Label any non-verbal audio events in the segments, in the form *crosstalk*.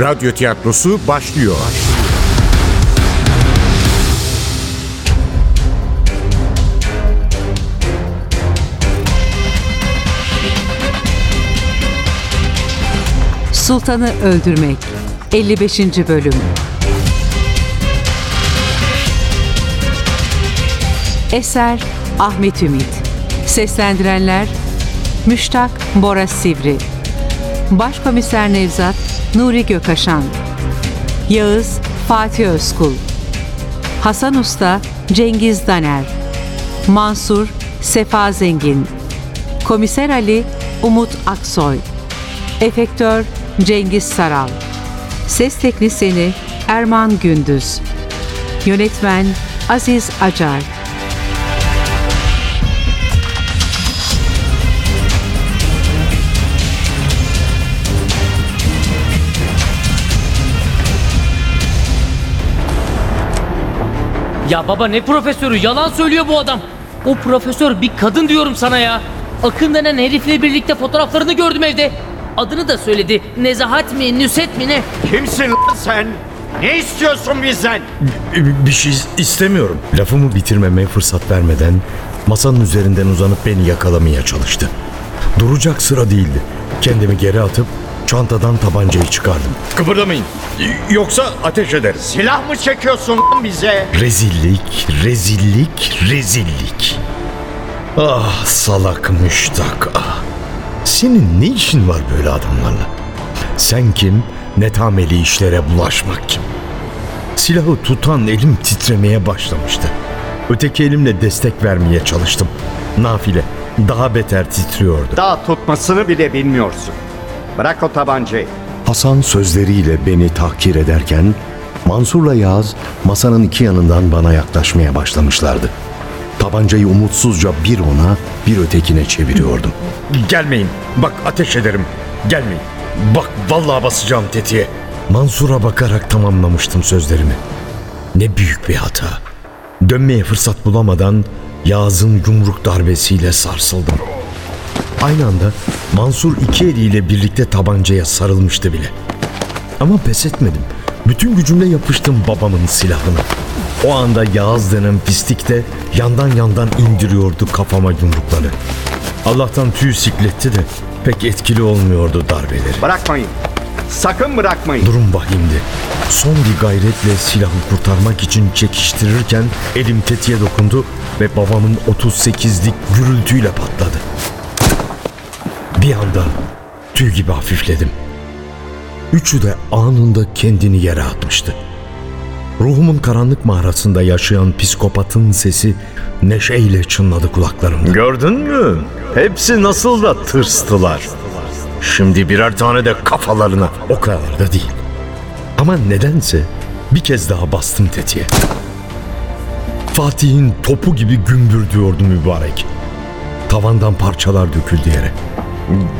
Radyo tiyatrosu başlıyor. Sultanı Öldürmek 55. Bölüm Eser Ahmet Ümit Seslendirenler Müştak Bora Sivri Başkomiser Nevzat Nuri Gökaşan Yağız Fatih Özkul. Hasan Usta Cengiz Daner. Mansur Sefa Zengin. Komiser Ali Umut Aksoy. Efektör Cengiz Saral. Ses Teknisini Erman Gündüz. Yönetmen Aziz Acar Ya baba ne profesörü yalan söylüyor bu adam. O profesör bir kadın diyorum sana ya. Akın denen herifle birlikte fotoğraflarını gördüm evde. Adını da söyledi. Nezahat mi, Nüset mi ne? Kimsin lan sen? Ne istiyorsun bizden? Bir şey istemiyorum. Lafımı bitirmeme fırsat vermeden masanın üzerinden uzanıp beni yakalamaya çalıştı. Duracak sıra değildi. Kendimi geri atıp çantadan tabancayı çıkardım. Kıpırdamayın. Yoksa ateş ederim. Silah mı çekiyorsun lan bize? Rezillik, rezillik, rezillik. Ah salak müştak ah. Senin ne işin var böyle adamlarla? Sen kim, netameli işlere bulaşmak kim? Silahı tutan elim titremeye başlamıştı. Öteki elimle destek vermeye çalıştım. Nafile daha beter titriyordu. Daha tutmasını bile bilmiyorsun. Bırak o tabancayı. Hasan sözleriyle beni tahkir ederken Mansur'la Yağız masanın iki yanından bana yaklaşmaya başlamışlardı. Tabancayı umutsuzca bir ona bir ötekine çeviriyordum. Gelmeyin. Bak ateş ederim. Gelmeyin. Bak vallahi basacağım tetiğe. Mansur'a bakarak tamamlamıştım sözlerimi. Ne büyük bir hata. Dönmeye fırsat bulamadan Yağız'ın yumruk darbesiyle sarsıldım. Aynı anda Mansur iki eliyle birlikte tabancaya sarılmıştı bile. Ama pes etmedim. Bütün gücümle yapıştım babamın silahına. O anda Yağız denen pislik de yandan yandan indiriyordu kafama yumrukları. Allah'tan tüy sikletti de pek etkili olmuyordu darbeleri. Bırakmayın. Sakın bırakmayın. Durum vahimdi. Son bir gayretle silahı kurtarmak için çekiştirirken elim tetiğe dokundu ve babamın 38'lik gürültüyle patladı. Bir anda tüy gibi hafifledim. Üçü de anında kendini yere atmıştı. Ruhumun karanlık mağarasında yaşayan psikopatın sesi neşeyle çınladı kulaklarımda. Gördün mü? Hepsi nasıl da tırstılar. Şimdi birer tane de kafalarına. O kadar da değil. Ama nedense bir kez daha bastım tetiğe. Fatih'in topu gibi gümbür diyordu mübarek. Tavandan parçalar döküldü yere.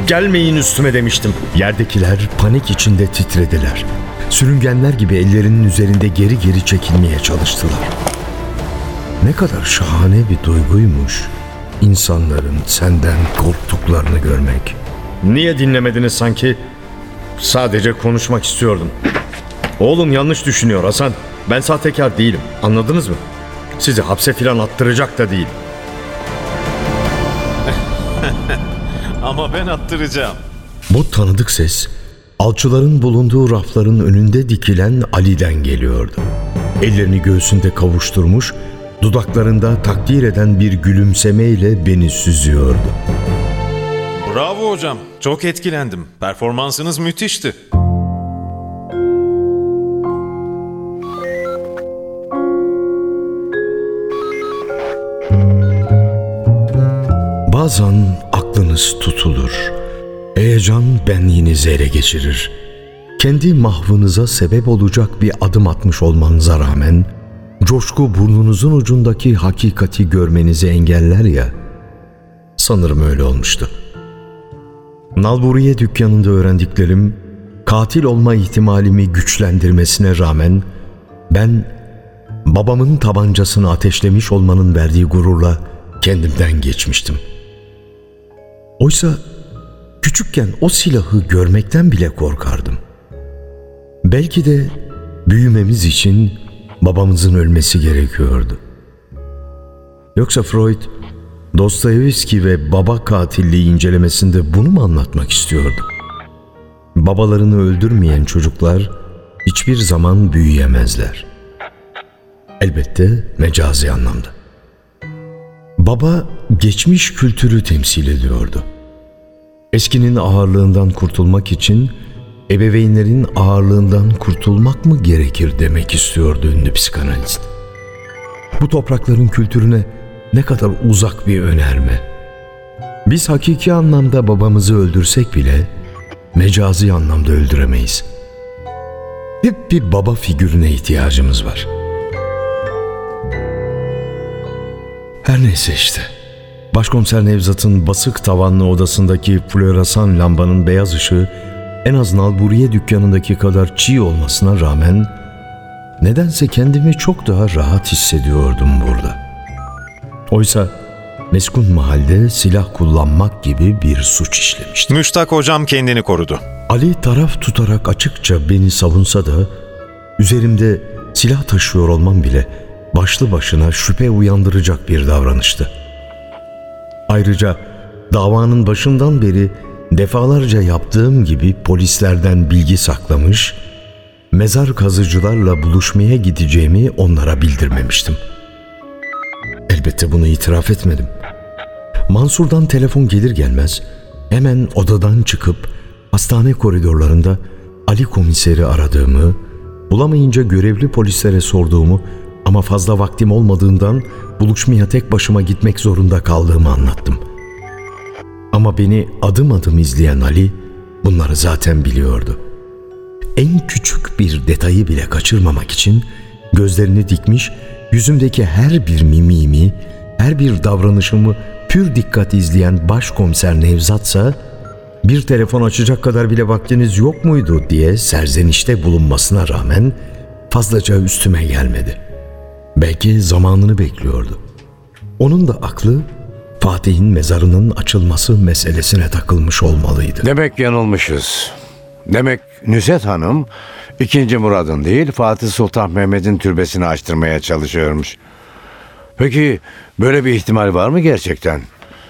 Gelmeyin üstüme demiştim. Yerdekiler panik içinde titrediler. Sürüngenler gibi ellerinin üzerinde geri geri çekilmeye çalıştılar. Ne kadar şahane bir duyguymuş insanların senden korktuklarını görmek. Niye dinlemediniz sanki? Sadece konuşmak istiyordum. Oğlum yanlış düşünüyor Hasan. Ben sahtekar değilim. Anladınız mı? Sizi hapse filan attıracak da değil. *laughs* Ama ben attıracağım. Bu tanıdık ses alçıların bulunduğu rafların önünde dikilen Ali'den geliyordu. Ellerini göğsünde kavuşturmuş, dudaklarında takdir eden bir gülümsemeyle beni süzüyordu. Bravo hocam. Çok etkilendim. Performansınız müthişti. Bazen aklınız tutulur. Heyecan benliğinizi ele geçirir. Kendi mahvınıza sebep olacak bir adım atmış olmanıza rağmen coşku burnunuzun ucundaki hakikati görmenizi engeller ya. Sanırım öyle olmuştu. Nalburiye dükkanında öğrendiklerim katil olma ihtimalimi güçlendirmesine rağmen ben babamın tabancasını ateşlemiş olmanın verdiği gururla kendimden geçmiştim. Oysa küçükken o silahı görmekten bile korkardım. Belki de büyümemiz için babamızın ölmesi gerekiyordu. Yoksa Freud, Dostoyevski ve baba katilliği incelemesinde bunu mu anlatmak istiyordu? Babalarını öldürmeyen çocuklar hiçbir zaman büyüyemezler. Elbette mecazi anlamda. Baba geçmiş kültürü temsil ediyordu. Eskinin ağırlığından kurtulmak için ebeveynlerin ağırlığından kurtulmak mı gerekir demek istiyordu ünlü psikanalist. Bu toprakların kültürüne ne kadar uzak bir önerme. Biz hakiki anlamda babamızı öldürsek bile mecazi anlamda öldüremeyiz. Hep bir baba figürüne ihtiyacımız var. Her neyse işte. Başkomiser Nevzat'ın basık tavanlı odasındaki floresan lambanın beyaz ışığı en az nalburiye dükkanındaki kadar çiğ olmasına rağmen nedense kendimi çok daha rahat hissediyordum burada. Oysa meskun mahalde silah kullanmak gibi bir suç işlemiştim. Müştak hocam kendini korudu. Ali taraf tutarak açıkça beni savunsa da üzerimde silah taşıyor olmam bile başlı başına şüphe uyandıracak bir davranıştı. Ayrıca davanın başından beri defalarca yaptığım gibi polislerden bilgi saklamış, mezar kazıcılarla buluşmaya gideceğimi onlara bildirmemiştim. Elbette bunu itiraf etmedim. Mansur'dan telefon gelir gelmez hemen odadan çıkıp hastane koridorlarında Ali komiseri aradığımı, bulamayınca görevli polislere sorduğumu ama fazla vaktim olmadığından buluşmaya tek başıma gitmek zorunda kaldığımı anlattım. Ama beni adım adım izleyen Ali bunları zaten biliyordu. En küçük bir detayı bile kaçırmamak için gözlerini dikmiş, yüzümdeki her bir mimimi, her bir davranışımı pür dikkat izleyen başkomiser Nevzatsa bir telefon açacak kadar bile vaktiniz yok muydu diye serzenişte bulunmasına rağmen fazlaca üstüme gelmedi. Belki zamanını bekliyordu. Onun da aklı Fatih'in mezarının açılması meselesine takılmış olmalıydı. Demek yanılmışız. Demek Nüset Hanım ikinci Murad'ın değil Fatih Sultan Mehmet'in türbesini açtırmaya çalışıyormuş. Peki böyle bir ihtimal var mı gerçekten?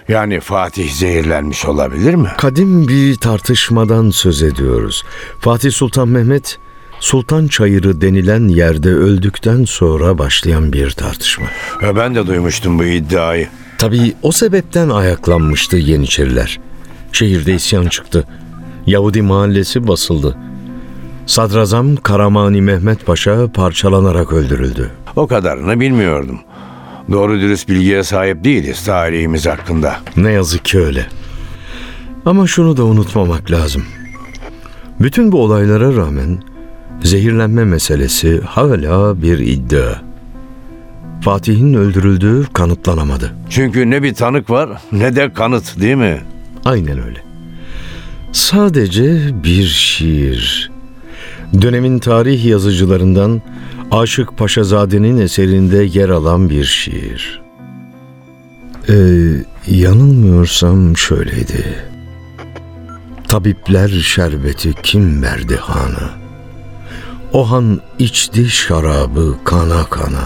Yani Fatih zehirlenmiş olabilir mi? Kadim bir tartışmadan söz ediyoruz. Fatih Sultan Mehmet Sultan Çayırı denilen yerde öldükten sonra başlayan bir tartışma. Ben de duymuştum bu iddiayı. Tabii o sebepten ayaklanmıştı Yeniçeriler. Şehirde isyan çıktı. Yahudi mahallesi basıldı. Sadrazam Karamani Mehmet Paşa parçalanarak öldürüldü. O kadarını bilmiyordum. Doğru dürüst bilgiye sahip değiliz tarihimiz hakkında. Ne yazık ki öyle. Ama şunu da unutmamak lazım. Bütün bu olaylara rağmen zehirlenme meselesi hala bir iddia. Fatih'in öldürüldüğü kanıtlanamadı. Çünkü ne bir tanık var ne de kanıt değil mi? Aynen öyle. Sadece bir şiir. Dönemin tarih yazıcılarından Aşık Paşazade'nin eserinde yer alan bir şiir. Ee, yanılmıyorsam şöyleydi. Tabipler şerbeti kim verdi hana? O han içti şarabı kana kana.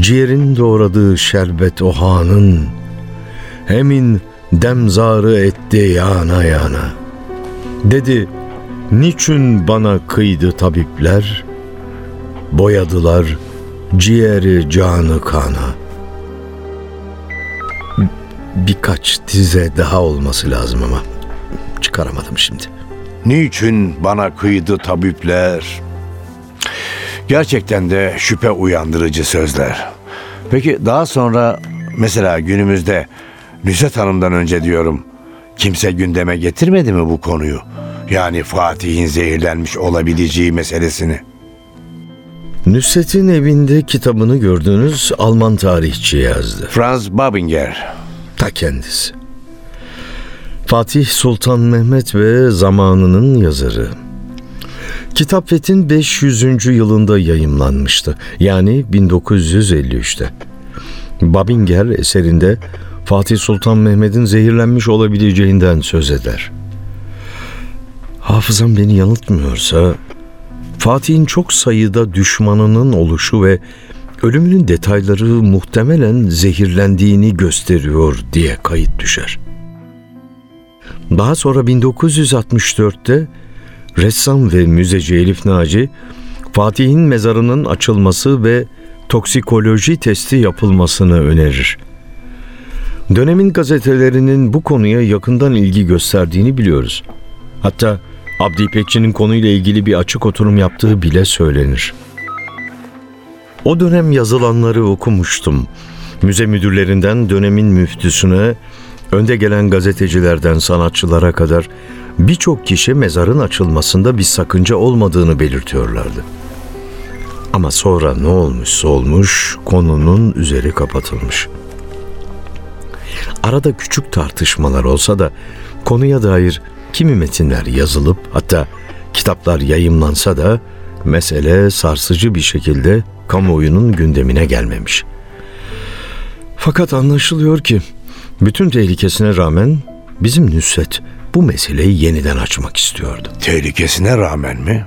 Ciğerin doğradığı şerbet o hanın, Hemin demzarı etti yana yana. Dedi, niçin bana kıydı tabipler? Boyadılar ciğeri canı kana. Birkaç dize daha olması lazım ama çıkaramadım şimdi. Niçin bana kıydı tabipler? Gerçekten de şüphe uyandırıcı sözler. Peki daha sonra mesela günümüzde Nüset Hanım'dan önce diyorum kimse gündeme getirmedi mi bu konuyu? Yani Fatih'in zehirlenmiş olabileceği meselesini. Nusret'in evinde kitabını gördüğünüz Alman tarihçi yazdı. Franz Babinger. Ta kendisi. Fatih Sultan Mehmet ve zamanının yazarı. Kitap Fethin 500. yılında yayımlanmıştı. Yani 1953'te. Babinger eserinde Fatih Sultan Mehmet'in zehirlenmiş olabileceğinden söz eder. Hafızam beni yanıltmıyorsa Fatih'in çok sayıda düşmanının oluşu ve ölümünün detayları muhtemelen zehirlendiğini gösteriyor diye kayıt düşer. Daha sonra 1964'te ressam ve müzeci Elif Naci, Fatih'in mezarının açılması ve toksikoloji testi yapılmasını önerir. Dönemin gazetelerinin bu konuya yakından ilgi gösterdiğini biliyoruz. Hatta Abdi İpekçi'nin konuyla ilgili bir açık oturum yaptığı bile söylenir. O dönem yazılanları okumuştum. Müze müdürlerinden dönemin müftüsüne, önde gelen gazetecilerden sanatçılara kadar birçok kişi mezarın açılmasında bir sakınca olmadığını belirtiyorlardı. Ama sonra ne olmuşsa olmuş, konunun üzeri kapatılmış. Arada küçük tartışmalar olsa da konuya dair kimi metinler yazılıp hatta kitaplar yayımlansa da mesele sarsıcı bir şekilde kamuoyunun gündemine gelmemiş. Fakat anlaşılıyor ki bütün tehlikesine rağmen bizim Nusret bu meseleyi yeniden açmak istiyordu. Tehlikesine rağmen mi?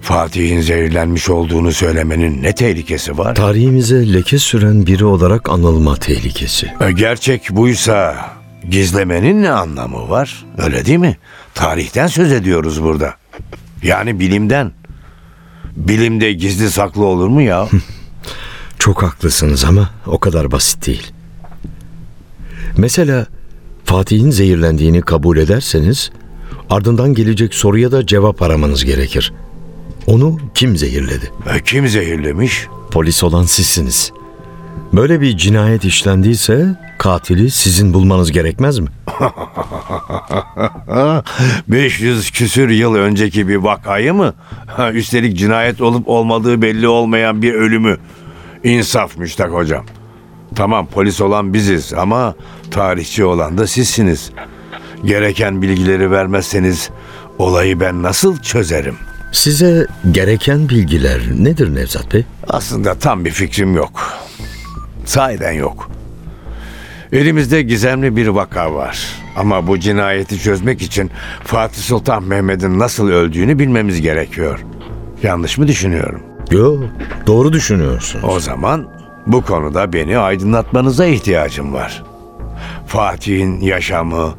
Fatih'in zehirlenmiş olduğunu söylemenin ne tehlikesi var? Tarihimize leke süren biri olarak anılma tehlikesi. E, Gerçek buysa gizlemenin ne anlamı var? Öyle değil mi? Tarihten söz ediyoruz burada. Yani bilimden. Bilimde gizli saklı olur mu ya? *laughs* Çok haklısınız ama o kadar basit değil. Mesela Fatih'in zehirlendiğini kabul ederseniz ardından gelecek soruya da cevap aramanız gerekir. Onu kim zehirledi? E, Kim zehirlemiş? Polis olan sizsiniz. Böyle bir cinayet işlendiyse katili sizin bulmanız gerekmez mi? *laughs* 500 küsür yıl önceki bir vakayı mı? Üstelik cinayet olup olmadığı belli olmayan bir ölümü. İnsaf Müştak hocam. Tamam polis olan biziz ama tarihçi olan da sizsiniz. Gereken bilgileri vermezseniz olayı ben nasıl çözerim? Size gereken bilgiler nedir Nevzat Bey? Aslında tam bir fikrim yok. Sahiden yok. Elimizde gizemli bir vaka var. Ama bu cinayeti çözmek için Fatih Sultan Mehmet'in nasıl öldüğünü bilmemiz gerekiyor. Yanlış mı düşünüyorum? Yo, doğru düşünüyorsunuz. O zaman bu konuda beni aydınlatmanıza ihtiyacım var. Fatih'in yaşamı,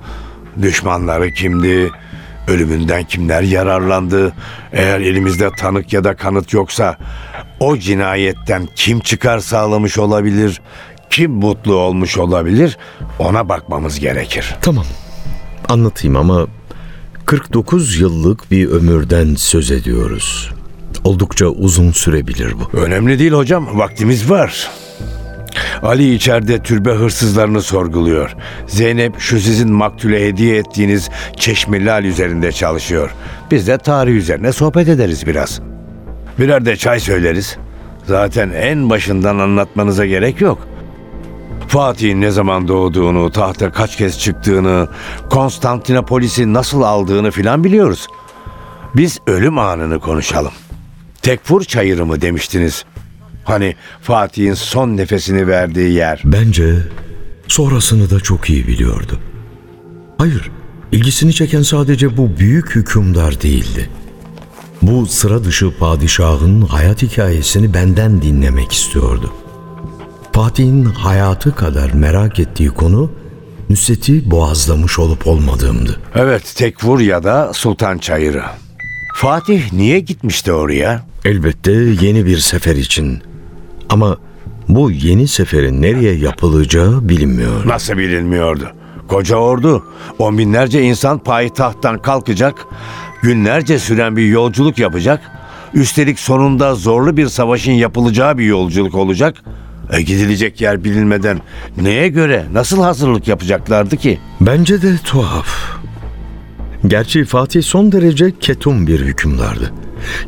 düşmanları kimdi, ölümünden kimler yararlandı, eğer elimizde tanık ya da kanıt yoksa o cinayetten kim çıkar sağlamış olabilir, kim mutlu olmuş olabilir ona bakmamız gerekir. Tamam. Anlatayım ama 49 yıllık bir ömürden söz ediyoruz. Oldukça uzun sürebilir bu. Önemli değil hocam, vaktimiz var. Ali içeride türbe hırsızlarını sorguluyor. Zeynep şu sizin maktule hediye ettiğiniz çeşme lal üzerinde çalışıyor. Biz de tarih üzerine sohbet ederiz biraz. Birer de çay söyleriz. Zaten en başından anlatmanıza gerek yok. Fatih'in ne zaman doğduğunu, tahta kaç kez çıktığını, Konstantinopolis'i nasıl aldığını filan biliyoruz. Biz ölüm anını konuşalım. Tekfur çayırı mı demiştiniz? Hani Fatih'in son nefesini verdiği yer. Bence sonrasını da çok iyi biliyordu. Hayır, ilgisini çeken sadece bu büyük hükümdar değildi. Bu sıra dışı padişahın hayat hikayesini benden dinlemek istiyordu. Fatih'in hayatı kadar merak ettiği konu Nusret'i boğazlamış olup olmadığımdı. Evet, Tekfur ya da Sultan Çayırı. Fatih niye gitmişti oraya? Elbette yeni bir sefer için. Ama bu yeni seferin nereye yapılacağı bilinmiyor. Nasıl bilinmiyordu? Koca ordu, on binlerce insan payitahttan kalkacak, günlerce süren bir yolculuk yapacak, üstelik sonunda zorlu bir savaşın yapılacağı bir yolculuk olacak. E gidilecek yer bilinmeden neye göre, nasıl hazırlık yapacaklardı ki? Bence de tuhaf. Gerçi Fatih son derece ketum bir hükümdardı.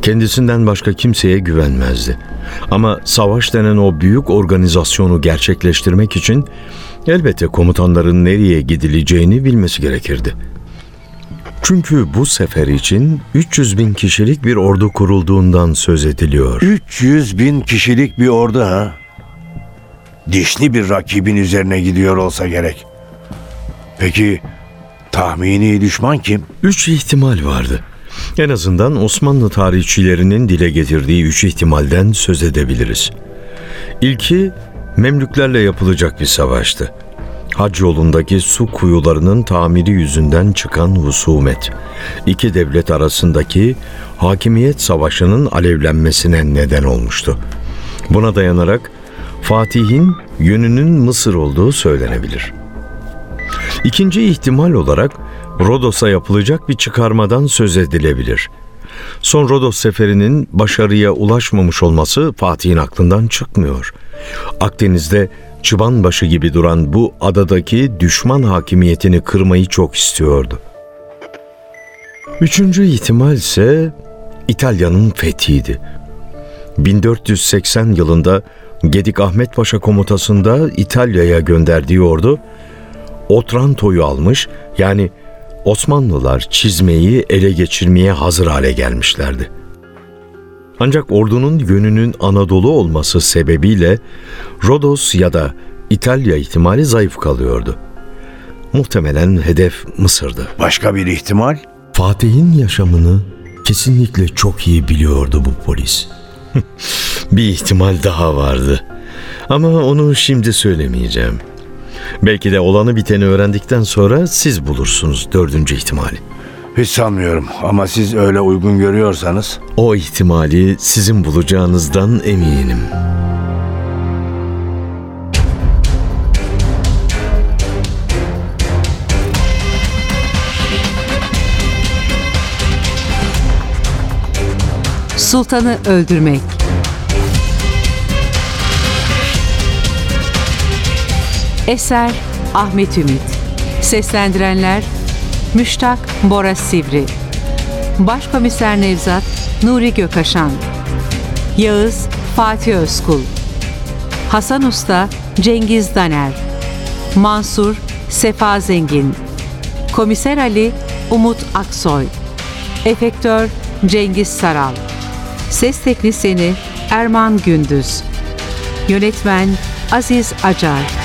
Kendisinden başka kimseye güvenmezdi. Ama savaş denen o büyük organizasyonu gerçekleştirmek için elbette komutanların nereye gidileceğini bilmesi gerekirdi. Çünkü bu sefer için 300 bin kişilik bir ordu kurulduğundan söz ediliyor. 300 bin kişilik bir ordu ha? Dişli bir rakibin üzerine gidiyor olsa gerek. Peki tahmini düşman kim? Üç ihtimal vardı. En azından Osmanlı tarihçilerinin dile getirdiği üç ihtimalden söz edebiliriz. İlki Memlüklerle yapılacak bir savaştı. Hac yolundaki su kuyularının tamiri yüzünden çıkan husumet, iki devlet arasındaki hakimiyet savaşının alevlenmesine neden olmuştu. Buna dayanarak Fatih'in yönünün Mısır olduğu söylenebilir. İkinci ihtimal olarak Rodos'a yapılacak bir çıkarmadan söz edilebilir. Son Rodos seferinin başarıya ulaşmamış olması Fatih'in aklından çıkmıyor. Akdeniz'de çıbanbaşı gibi duran bu adadaki düşman hakimiyetini kırmayı çok istiyordu. Üçüncü ihtimal ise İtalya'nın fethiydi. 1480 yılında Gedik Ahmet Paşa komutasında İtalya'ya gönderdiği ordu Otranto'yu almış yani Osmanlılar çizmeyi ele geçirmeye hazır hale gelmişlerdi. Ancak ordunun yönünün Anadolu olması sebebiyle Rodos ya da İtalya ihtimali zayıf kalıyordu. Muhtemelen hedef Mısır'dı. Başka bir ihtimal? Fatih'in yaşamını kesinlikle çok iyi biliyordu bu polis. *laughs* bir ihtimal daha vardı. Ama onu şimdi söylemeyeceğim. Belki de olanı biteni öğrendikten sonra siz bulursunuz dördüncü ihtimali. Hiç sanmıyorum ama siz öyle uygun görüyorsanız. O ihtimali sizin bulacağınızdan eminim. Sultanı öldürmek. Eser Ahmet Ümit. Seslendirenler Müştak Bora Sivri. Başkomiser Nevzat Nuri Gökaşan. Yağız Fatih Özkul. Hasan Usta Cengiz Daner. Mansur Sefa Zengin. Komiser Ali Umut Aksoy. Efektör Cengiz Saral. Ses teknisyeni Erman Gündüz. Yönetmen Aziz Acar.